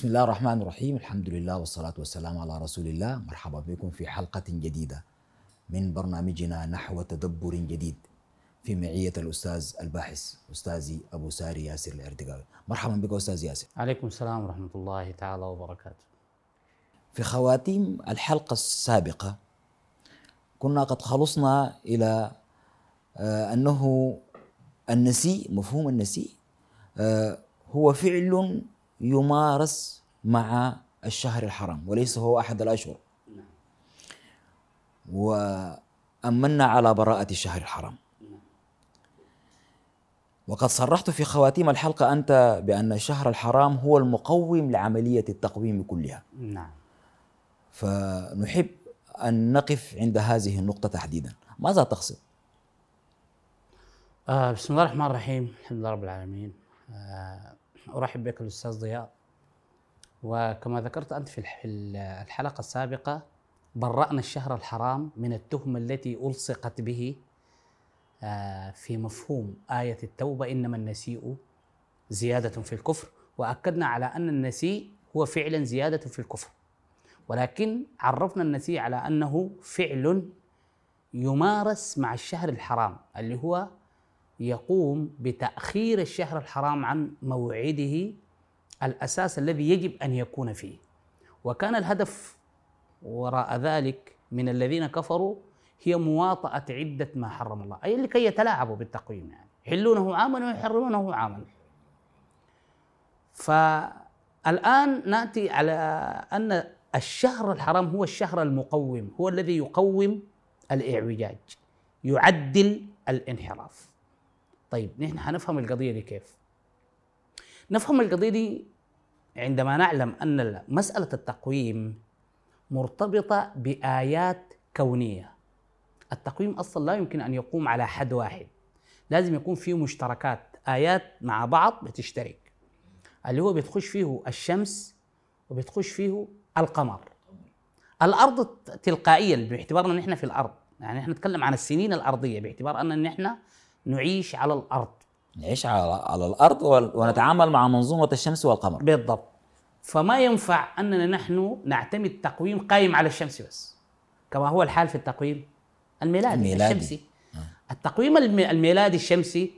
بسم الله الرحمن الرحيم. الحمد لله والصلاة والسلام على رسول الله. مرحبا بكم في حلقة جديدة من برنامجنا نحو تدبر جديد في معية الأستاذ الباحث أستاذي أبو ساري ياسر العردقاوي مرحبا بك أستاذ ياسر. عليكم السلام ورحمة الله تعالى وبركاته. في خواتيم الحلقة السابقة كنا قد خلصنا إلى آه، أنه النسيء مفهوم النسيء آه، هو فعل يمارس مع الشهر الحرام وليس هو أحد الأشهر. وأمنا على براءة الشهر الحرام. وقد صرحت في خواتيم الحلقة أنت بأن الشهر الحرام هو المقوم لعملية التقويم كلها. نعم. فنحب أن نقف عند هذه النقطة تحديدا. ماذا تقصد؟ آه بسم الله الرحمن الرحيم. الحمد لله رب العالمين. آه أرحب بك الأستاذ ضياء. وكما ذكرت أنت في الح- في الحلقة السابقة برأنا الشهر الحرام من التهمة التي ألصقت به آه، في مفهوم آية التوبة إنما النسيء زيادة في الكفر. وأكدنا على أن النسيء هو فعلا زيادة في الكفر. ولكن عرفنا النسيء على أنه فعل يمارس مع الشهر الحرام اللي هو يقوم بتأخير الشهر الحرام عن موعده الأساس الذي يجب أن يكون فيه. وكان الهدف وراء ذلك من الذين كفروا هي مواطأة عدة ما حرم الله أي لكي يتلاعبوا بالتقويم يعني. يحلونه عاما ويحرمونه عاما فالآن نأتي على أن الشهر الحرام هو الشهر المقوم هو الذي يقوم الإعوجاج يعدل الانحراف. طيب نحن حنفهم القضية دي كيف؟ نفهم القضية دي عندما نعلم أن مسألة التقويم مرتبطة بآيات كونية. التقويم أصلا لا يمكن أن يقوم على حد واحد. لازم يكون فيه مشتركات آيات مع بعض بتشترك. اللي هو بتخش فيه الشمس وبتخش فيه القمر. الأرض تلقائيا باعتبار أن نحن في الأرض. يعني نحن نتكلم عن السنين الأرضية باعتبار أن نحن نعيش على الأرض. نعيش على, على الأرض ون- ونتعامل مع منظومة الشمس والقمر. بالضبط. فما ينفع أننا نحن نعتمد تقويم قائم على الشمس بس. كما هو الحال في التقويم الميلادي, الميلادي. الشمسي. التقويم الم- الميلادي الشمسي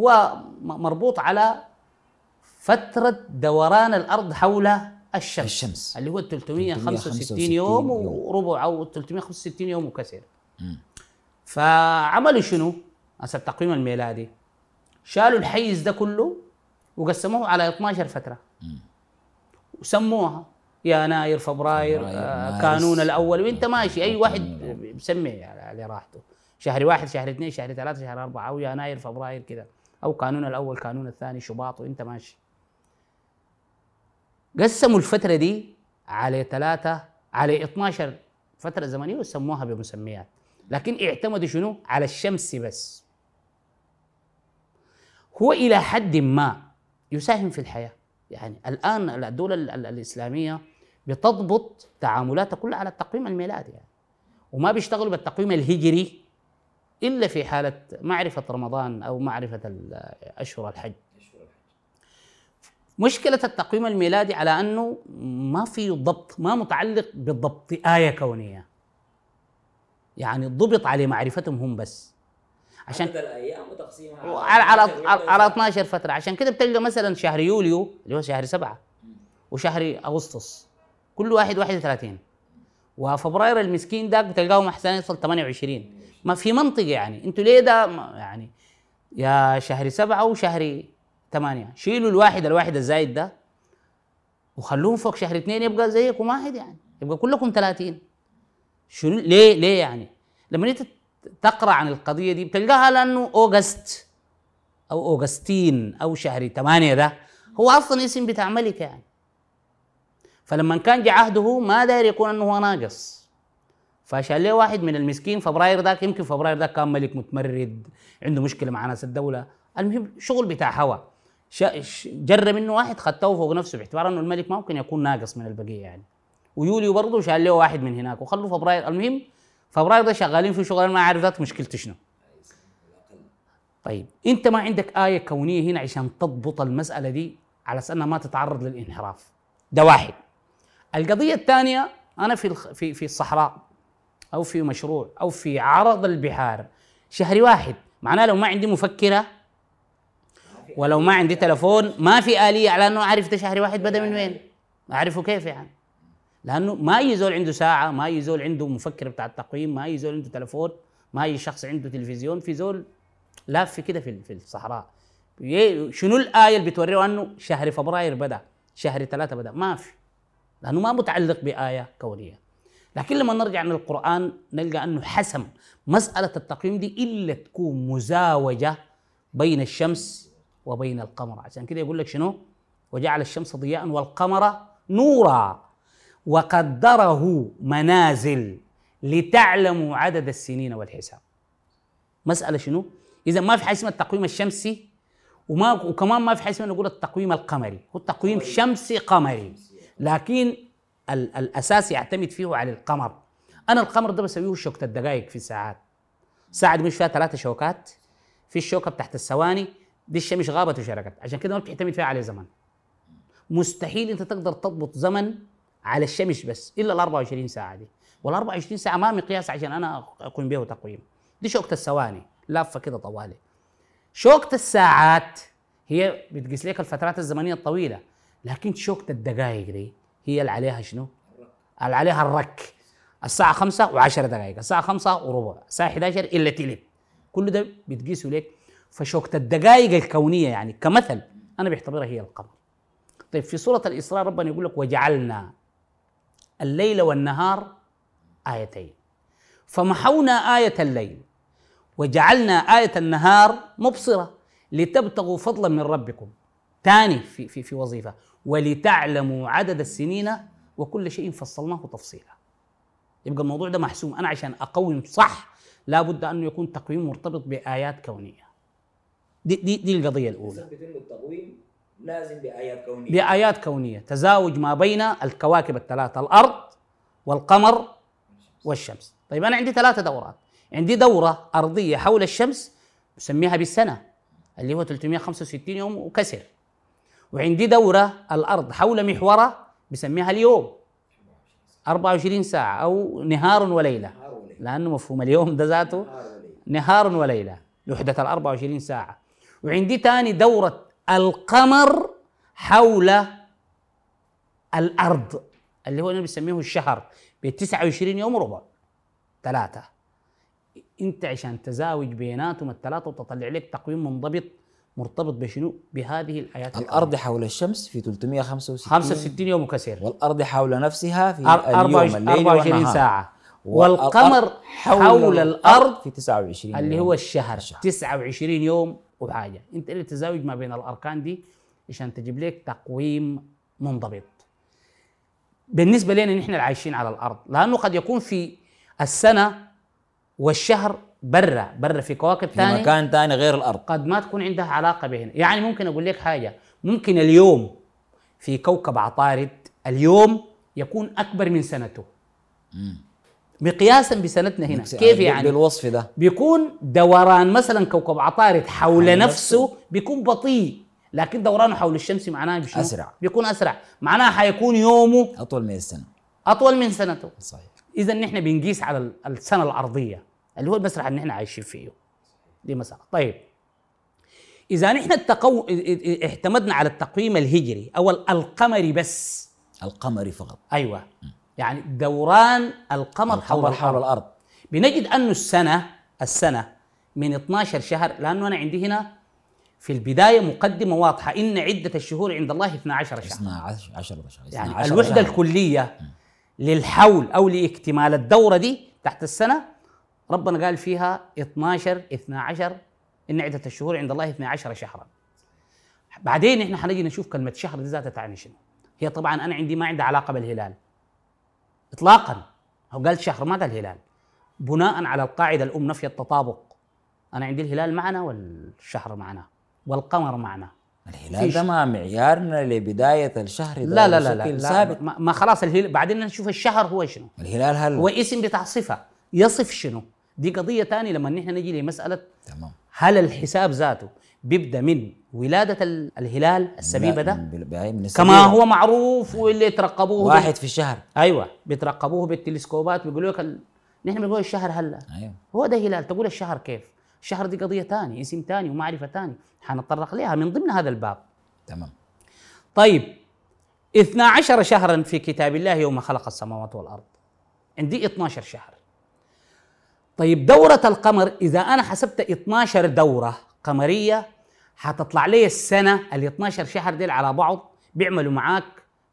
هو مربوط على فترة دوران الأرض حول الشمس, الشمس. اللي هو 365 365 يوم يوم. وربع أو 365 يوم وكسر فعملوا شنو؟ هسه التقويم الميلادي شالوا الحيز ده كله وقسموه على 12 فترة. وسموها يناير فبراير آه. كانون الأول. وانت ماشي أي واحد. بسمي على راحته. شهر واحد شهر اثنين شهر ثلاثة شهر أربعة أو يناير فبراير كذا أو كانون الأول كانون الثاني شباط وأنت ماشي. قسموا الفترة دي على ثلاثة على 12 فترة زمنية وسموها بمسميات. لكن اعتمدوا شنو؟ على الشمس بس. هو إلى حد ما يساهم في الحياة. يعني الآن الدولة ال- ال- الإسلامية بتضبط تعاملاتها كلها على التقويم الميلادي يعني. وما بيشتغلوا بالتقويم الهجري إلا في حالة معرفة رمضان أو معرفة ال- أشهر الحج. مشكلة التقويم الميلادي على أنه ما في ضبط ما متعلق بضبط آية كونية. يعني ضبط على معرفتهم هم بس. عشان الأيام وتقسيمها على على على, على 12 فترة. عشان كده بتلقى مثلا شهر يوليو اللي هو شهر سبعة وشهر أغسطس. كل واحد 31 وفبراير المسكين داك بتلقاهم احسن يصل 28 ما في منطقه يعني. أنتوا ليه ده يعني يا شهر سبعة وشهر ثمانيه شيلوا الواحد الواحد الزايد ده وخلوهم فوق شهر اثنين يبقى زيكم واحد يعني. يبقى كلكم 30 شنو ليه ليه يعني؟ لما انت تقرأ عن القضية دي بتلقاها لأنه أوغست أو أوغستين أو شهر ثمانية ده هو أصلا اسم بتاع ملكة يعني. فلما كان جاء عهده ما داير يكون إنه هو ناقص. فشال له واحد من المسكين فبراير ذاك يمكن فبراير ذاك كان ملك متمرد عنده مشكلة مع ناس الدولة. المهم شغل بتاع هوا. شا- ش- جر منه واحد خدته فوق نفسه باعتبار إنه الملك ما ممكن يكون ناقص من البقية يعني. ويوليو برضه شال له واحد من هناك وخلوا فبراير. المهم فبراير ده شغالين في شغل ما عارف ذات مشكلته شنو. طيب أنت ما عندك آية كونية هنا عشان تضبط المسألة دي على إنها ما تتعرض للانحراف. ده واحد. القضية الثانية أنا في في في الصحراء أو في مشروع أو في عرض البحار شهري واحد. معناه لو ما عندي مفكرة ولو ما عندي تلفون ما في آلية على إنه أعرف ده شهري واحد بدأ من وين؟ أعرفه كيف يعني؟ لأنه ما اي زول عنده ساعة ما اي زول عنده مفكر بتاع التقويم ما اي زول عنده تلفون ما اي شخص عنده تلفزيون في زول لاف كده في في الصحراء. شنو الآية اللي بتوريه انه شهر فبراير بدأ شهر ثلاثة بدأ. ما في. لأنه ما متعلق بآية كونية. لكن لما نرجع من القرآن نلقى أنه حسم مسألة التقويم دي إلا تكون مزاوجة بين الشمس وبين القمر. عشان كده يقول لك شنو؟ وجعل الشمس ضياء والقمر نورا. وقدره منازل لتعلموا عدد السنين والحساب مسألة شنو؟ إذا ما في حاجة اسمها التقويم الشمسي وما وكمان ما في حاجة اسمها نقول التقويم القمري، هو التقويم شمسي قمري لكن ال- الأساس يعتمد فيه على القمر. أنا القمر ده بسويه شوكة الدقائق في الساعات. ساعة مش فيها ثلاثة شوكات في الشوكة بتاعت الثواني دي الشمس غابت وشرقت عشان كده ما بتعتمد فيها على زمن. مستحيل أنت تقدر تضبط زمن على الشمس بس إلا ال 24 ساعة دي. وال 24 ساعة ما مقياس عشان أنا اكون به تقويم دي شوكه الثواني لافه كده طوالي. شوكه الساعات هي بتقيس لك الفترات الزمنية الطويلة لكن شوكه الدقائق دي هي اللي عليها شنو؟ اللي عليها الرك. الساعة خمسة وعشرة دقائق الساعة خمسة وربع الساعة 11 إلا تلت. كل ده بتقيسوا لك. فشوكة الدقائق الكونية يعني كمثل أنا بعتبرها هي القمر. طيب في سورة الإسراء ربنا يقول لك وجعلنا الليل والنهار آيتين. فمحونا آية الليل وجعلنا آية النهار مبصرة لتبتغوا فضلا من ربكم. ثاني في في في وظيفة ولتعلموا عدد السنين وكل شيء فصلناه تفصيلا. يبقى الموضوع ده محسوم. أنا عشان أقوم صح لابد أنه يكون تقويم مرتبط بآيات كونية. دي دي دي القضية الأولى. لازم بآيات كونية. بآيات كونية. تزاوج ما بين الكواكب الثلاثة الأرض والقمر والشمس. طيب أنا عندي ثلاثة دورات. عندي دورة أرضية حول الشمس نسميها بالسنة اللي هو 365 يوم وكسر. وعندي دورة الأرض حول محورها بسميها اليوم 24 ساعة أو نهار وليلة. لأنه مفهوم اليوم ده ذاته. نهار وليل نهار وليلة. وحدة ال 24 ساعة. وعندي تاني دورة القمر حول الأرض اللي هو أنا بسميه الشهر ب 29 يوم وربع ثلاثة أنت عشان تزاوج بيناتهم الثلاثة وتطلع لك تقويم منضبط مرتبط بشنو؟ بهذه الآيات الأرض حول الشمس في 365 65 يوم وكسر والأرض حول نفسها في أر- اليوم 24 الليل 24 والنهار ساعة والأرض والقمر حول الأرض في 29 اللي. هو الشهر الشهر. 29 يوم وحاجه انت اللي تزاوج ما بين الأركان دي عشان تجيب لك تقويم منضبط. بالنسبة لنا نحن اللي عايشين على الأرض لأنه قد يكون في السنة والشهر برا برا في كواكب في ثانية مكان ثاني غير الأرض. قد ما تكون عندها علاقة بهنا. يعني ممكن أقول لك حاجة ممكن اليوم في كوكب عطارد اليوم يكون أكبر من سنته. مقياسا بسنتنا هنا. كيف يعني بالوصف ده. بيكون دوران مثلا كوكب عطارد حول نفسه بيكون بطيء لكن دورانه حول الشمس معناه بشنو؟ أسرع. بيكون أسرع. معناها حيكون يومه أطول من السنة أطول من سنته. صحيح. اذا نحن بنقيس على ال- السنة الأرضية. اللي هو المسرح اللي نحن عايشين فيه. دي مسألة. طيب. إذا نحن التقو... اعتمدنا على التقويم الهجري أو ال- القمري بس. القمري فقط. أيوه. يعني دوران القمر حول القمر حول الأرض. الأرض. بنجد انه السنة السنة من 12 شهر لأنه أنا عندي هنا في البداية مقدمة واضحة إن عدة الشهور عند الله 12 شهر. 12 10 شهر يعني 12 الوحدة شهر. الكليه للحول أو لإكتمال الدورة دي تحت السنة ربنا قال فيها 12 12 إن عدة الشهور عند الله 12 شهرا. بعدين إحنا حنجي نشوف كلمة شهر دي ذاتها تعني شنو. هي طبعا أنا عندي ما عندها علاقة بالهلال. اطلاقا. هو قال شهر ما قال هلال بناء على القاعدة الأم نفي التطابق. أنا عندي الهلال معنا والشهر معنا والقمر معنا. الهلال ده ما معيارنا لبداية الشهر ده لا لا لا لا, لا ثابت. ما, ما خلاص الهلال بعدين نشوف الشهر هو شنو. الهلال هل هو اسم بتاع صفه يصف شنو؟ دي قضية ثانية لما نحن نجي لمسألة تمام. هل الحساب ذاته بيبدأ من ولادة ال- الهلال السبيبة ده. من- كما. هو معروف واللي يترقبوه بال- واحد في الشهر. أيوه بيترقبوه بالتلسكوبات بيقولوا لك ال... نحن بنقول الشهر هلا. أيوه. هو ده هلال تقول الشهر كيف؟ الشهر دي قضية ثانية اسم ثاني ومعرفة ثانية حنتطرق لها من ضمن هذا الباب. تمام. طيب 12 شهرا في كتاب الله يوم خلق السماوات والأرض. عندي 12 شهر. طيب دورة القمر إذا أنا حسبت 12 دورة قمرية حتطلع لي السنة ال 12 شهر ديل على بعض بيعملوا معاك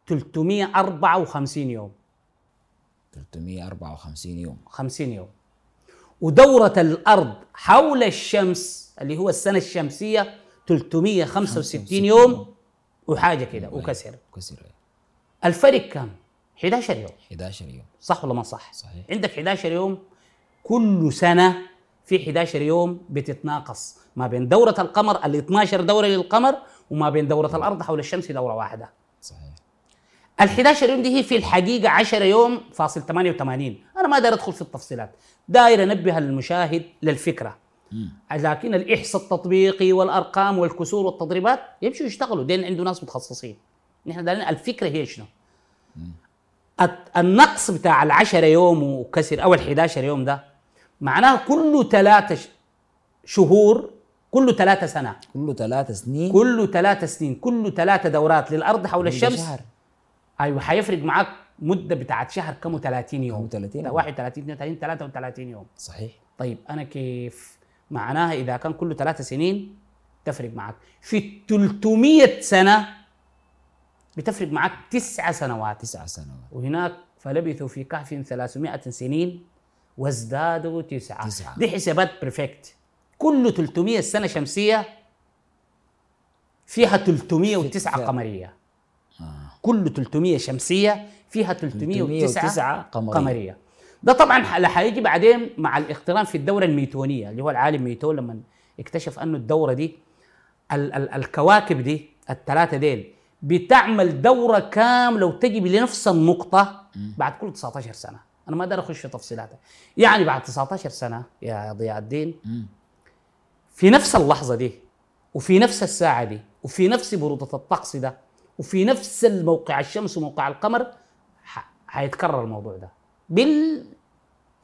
354 يوم 354 يوم 50 يوم ودورة الأرض حول الشمس اللي هو السنة الشمسية 365 يوم وحاجة كده وكسر كسر. الفرق كم؟ 11 يوم 11 يوم صح ولا ما صح؟ صحيح. عندك 11 يوم كل سنة في 11 يوم بتتناقص. ما بين دورة القمر ال 12 دورة للقمر وما بين دورة الأرض حول الشمس دورة واحدة. صحيح. ال 11 يوم دي هي في الحقيقة 10 يوم فاصل 88 أنا ما داير أدخل في التفصيلات. داير أنبه المشاهد للفكرة. لكن الإحصاء التطبيقي والأرقام والكسور والتضريبات يمشوا يشتغلوا. دين عنده ناس متخصصين. نحن دايرين الفكرة هي شنو؟ النقص بتاع العشرة يوم وكسر أو الحداشر يوم ده معناه كله ثلاثة شهور كله ثلاثة سنة. كله ثلاث سنين. كله ثلاثة سنين كله ثلاثة دورات للأرض حول كل الشمس. شهر. أيوه حيفرق معاك مدة بتاعت شهر كم؟ 30 يوم. كم؟ 30 لا، يوم. 31 32 33 يوم. صحيح. طيب أنا كيف؟ معناها إذا كان كله ثلاث سنين تفرق معك في 300 سنة بتفرق معك تسع سنوات. تسع سنوات. وهناك فلبثوا في كهف 300 سنين. وازدادوا تسعة. تسعة. دي حسابات بريفكت كل 300 سنة شمسية فيها 309 في- قمرية. آه. كل 300 شمسية فيها 309 309 قمرية. قمرية. ده طبعا حيجي بعدين مع الاقتران في الدورة الميتونية اللي هو العالم ميتون لما اكتشف أنه الدورة دي ال- ال- الكواكب دي الثلاثة ديل بتعمل دورة كاملة وتجي لنفس النقطة بعد كل 19 سنة. أنا ما أقدر أخش في تفصيلاتها يعني بعد 19 سنة يا ضياء الدين. في نفس اللحظة دي وفي نفس الساعة دي وفي نفس برودة الطقس ده وفي نفس الموقع الشمس وموقع القمر حيتكرر الموضوع ده. بال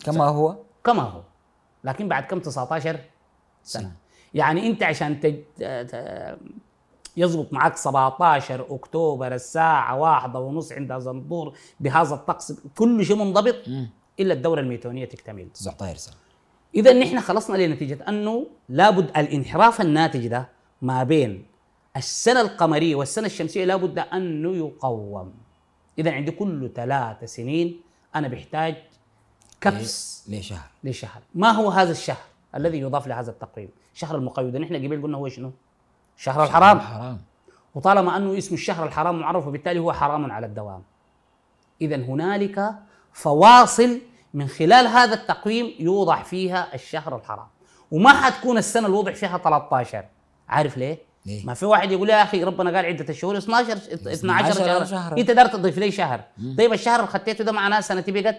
كما هو؟ كما هو. لكن بعد كم؟ 19 سنة. يعني أنت عشان تج... يزبط معك 17 أكتوبر الساعة واحدة ونص عند زنبور بهذا الطقس. كل شيء منضبط. إلا الدورة الميتونية تكتمل. 19 سنه إذا نحن خلصنا لنتيجة أنه لابد الانحراف الناتج ده ما بين السنة القمرية والسنة الشمسية لابد أنه يقوم. إذا عندي كل ثلاث سنين أنا بحتاج كبس ليه شهر لشهر. ما هو هذا الشهر الذي يضاف لهذا التقويم شهر المقيد نحن قبل قلنا هو شنو؟ شهر الحرام. حرام وطالما أنه اسم الشهر الحرام معرف وبالتالي هو حرام على الدوام. اذا هنالك فواصل من خلال هذا التقويم يوضع فيها الشهر الحرام. وما حتكون السنة اللي وضع فيها 13 عارف ليه؟ ليه؟ ما في واحد يقول يا أخي ربنا قال عدة الشهور 12 12 شهر, شهر. أنت دار تضيف لي شهر. طيب الشهر اللي خطيته ده معناه سنتي بقت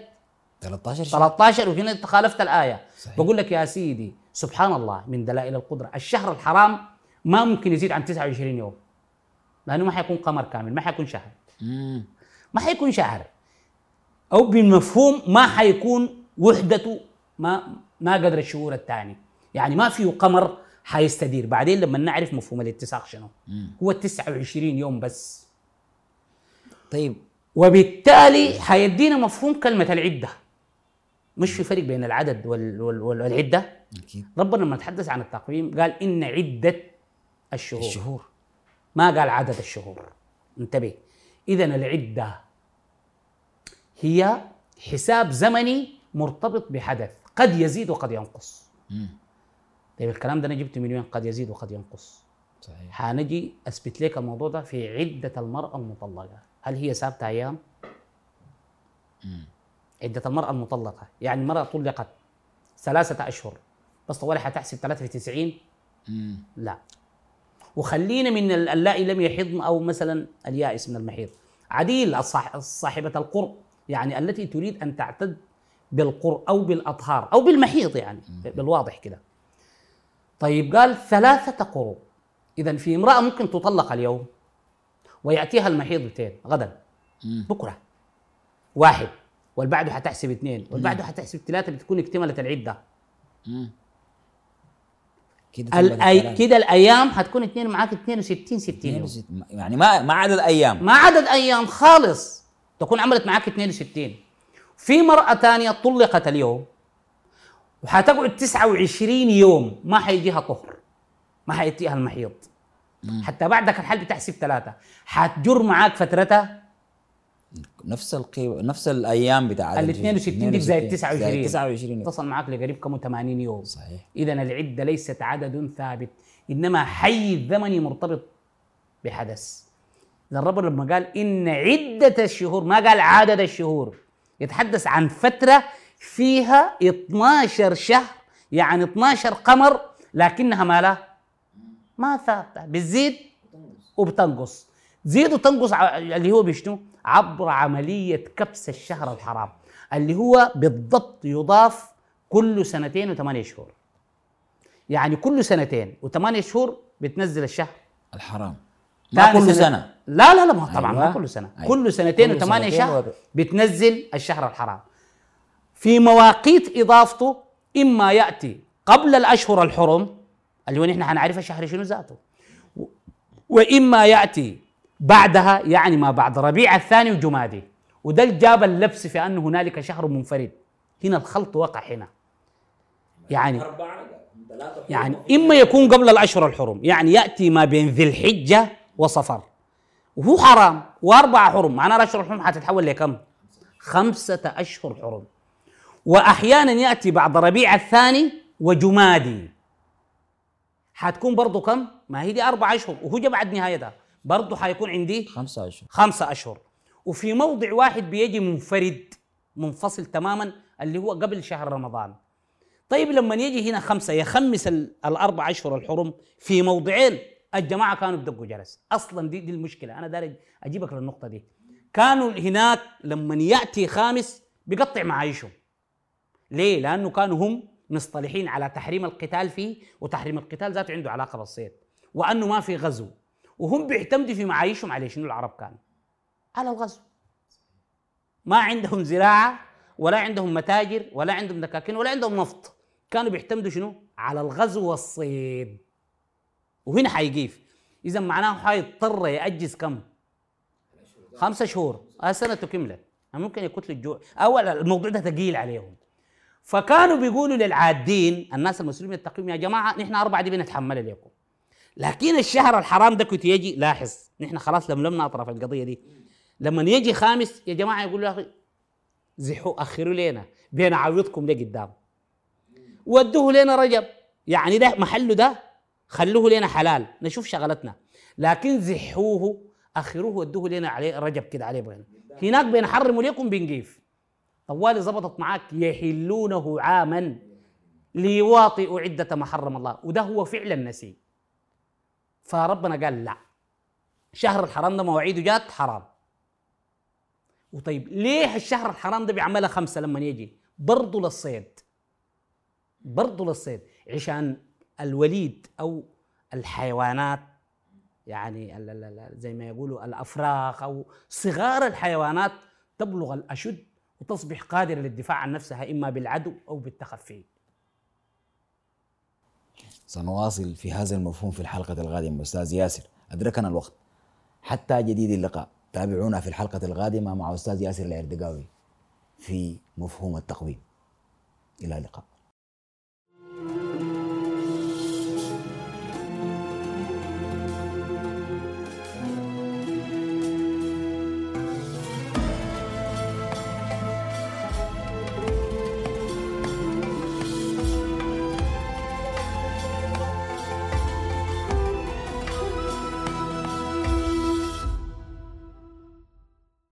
13 شهر. 13 وهنا انت خالفت الآية. صحيح. بقول لك يا سيدي سبحان الله من دلائل القدرة. الشهر الحرام ما ممكن يزيد عن 29 يوم. لأنه ما حيكون قمر كامل ما حيكون شهر. مم. ما حيكون شهر. أو بالمفهوم ما حيكون وحدته ما ما قدر الشهور الثاني يعني ما فيه قمر حيستدير. بعدين لما نعرف مفهوم الاتساق شنو؟ هو 29 يوم بس. طيب. وبالتالي حيدينا مفهوم كلمة العدة. مش في فرق بين العدد وال وال وال- والعدة؟ أكيد. ربنا لما تحدث عن التقويم قال إن عدة الشهور, الشهور. ما قال عدد الشهور. انتبه. اذا العدة هي حساب زمني مرتبط بحدث. قد يزيد وقد ينقص. مم. طيب الكلام ده أنا جبته من وين؟ قد يزيد وقد ينقص. صحيح. حنجي أثبت لك الموضوع ده في عدة المرأة المطلقة. هل هي ثابتة أيام؟ عدة المرأة المطلقة. يعني المرأة طلقت ثلاثة أشهر. بس طوالي حتحسب ثلاثة في 90 مم. لا. وخلينا من ال- اللائي لم يحضن أو مثلا اليائس من المحيض عديل صاحبة القرء يعني التي تريد أن تعتد بالقرء أو بالأطهار أو بالمحيض يعني بالواضح كده. طيب قال ثلاثة قروء اذا في امرأة ممكن تطلق اليوم ويأتيها المحيض اثنين غدا. بكرة. واحد. والبعده حتحسب اثنين. والبعده حتحسب ثلاثة بتكون اكتملت العدة. كده الأي... كده الأيام حتكون اثنين معاك 62 60 يوم. يعني ما ما عدد أيام. ما عدد أيام خالص تكون عملت معاك 62 في مرأة ثانية طلقت اليوم وحتقعد 29 يوم ما حيجيها طهر ما حيأتيها المحيض. حتى بعدك الحل بتحسب ثلاثة. حتجر معاك فترتها نفس القيمة نفس الأيام بتاع ال 62 دي زائد 29 29 تصل معاك لقريب كم 80 يوم. صحيح. اذا العدة ليست عدد ثابت إنما حي الزمني مرتبط بحدث. اذا الرب لما قال إن عدة الشهور ما قال عدد الشهور يتحدث عن فترة فيها 12 شهر يعني 12 قمر لكنها ما لا ما ثابتة بتزيد وبتنقص. تزيد وتنقص اللي هو بشنو؟ عبر عملية كبس الشهر الحرام اللي هو بالضبط يضاف كل سنتين وثمانية شهور. يعني كل سنتين وثمانية شهور بتنزل الشهر. الحرام. ما ثاني كل سنة. لا لا لا ما طبعا أيوة. ما كل سنة. أيوة. كل سنتين كل وثمانية سنتين شهر و- بتنزل الشهر الحرام. في مواقيت إضافته إما يأتي قبل الأشهر الحرم اللي هو نحن حنعرف الشهر شنو ذاته و- وإما يأتي بعدها يعني ما بعد ربيع الثاني وجمادي. وده اللي جاب اللبس في ان هنالك شهر منفرد. هنا الخلط وقع هنا. يعني يعني إما يكون قبل الاشهر الحرم يعني يأتي ما بين ذي الحجة وصفر. وهو حرام واربعه حرم. معناها الاشهر الحرم حتتحول لكم؟ خمسة أشهر حرم. وأحيانا يأتي بعد ربيع الثاني وجمادي. حتكون برضو كم؟ ما هي دي أربع أشهر. وهو بعد نهايتها. برضو حيكون عندي خمسة أشهر. خمسة أشهر. وفي موضع واحد بيجي منفرد منفصل تماما اللي هو قبل شهر رمضان. طيب لما يجي هنا خمسة يخمس ال- الأربع أشهر الحرم في موضعين. الجماعة كانوا بدقوا جرس. أصلا دي, دي المشكلة. أنا دارج أجيبك للنقطة دي. كانوا هناك لما يأتي خامس بيقطع معايشهم. ليه؟ لأنه كانوا هم مصطلحين على تحريم القتال فيه وتحريم القتال ذاته عنده علاقة بالصيد. وأنه ما في غزو. وهم بيعتمدوا في معايشهم على شنو العرب كانوا؟ على الغزو. ما عندهم زراعة ولا عندهم متاجر ولا عندهم دكاكين ولا عندهم نفط. كانوا بيعتمدوا شنو؟ على الغزو والصيد. وهنا حيقيف. إذا معناه حيضطر يأجز كم؟ خمسة شهور. السنة كملت ممكن يكون الجوع أول الموضوع ده ثقيل عليهم. فكانوا بيقولوا للعادين الناس المسلمين التقييم يا جماعة نحن أربعة دي بنتحمل لكم لكن الشهر الحرام ده كنت يجي لاحظ نحن خلاص لملمنا اطراف القضية دي. لما يجي خامس يا جماعة يقول يا أخي زحوا أخروا لنا بين عوضكم لقدام ودوه لنا رجب. يعني ده محله ده خلوه لنا حلال. نشوف شغلتنا. لكن زحوه أخروه ودوه لنا عليه رجب كده عليه بين هناك بينحرموا لكم بنقيف. طوالي زبطت معاك يحلونه عاما ليواطئوا عدة ما حرم الله. وده هو فعلا نسي فربنا قال لا. شهر الحرام ده مواعيده جات حرام. وطيب ليه الشهر الحرام ده بيعملها خمسة لما يجي؟ برضه للصيد. برضه للصيد. عشان الوليد أو الحيوانات يعني زي ما يقولوا الأفراخ أو صغار الحيوانات تبلغ الأشد وتصبح قادرة للدفاع عن نفسها إما بالعدو أو بالتخفي. سنواصل في هذا المفهوم في الحلقة القادمة. أستاذ ياسر أدركنا الوقت. حتى جديد اللقاء. تابعونا في الحلقة القادمة مع أستاذ ياسر العردقاوي في مفهوم التقويم. إلى اللقاء.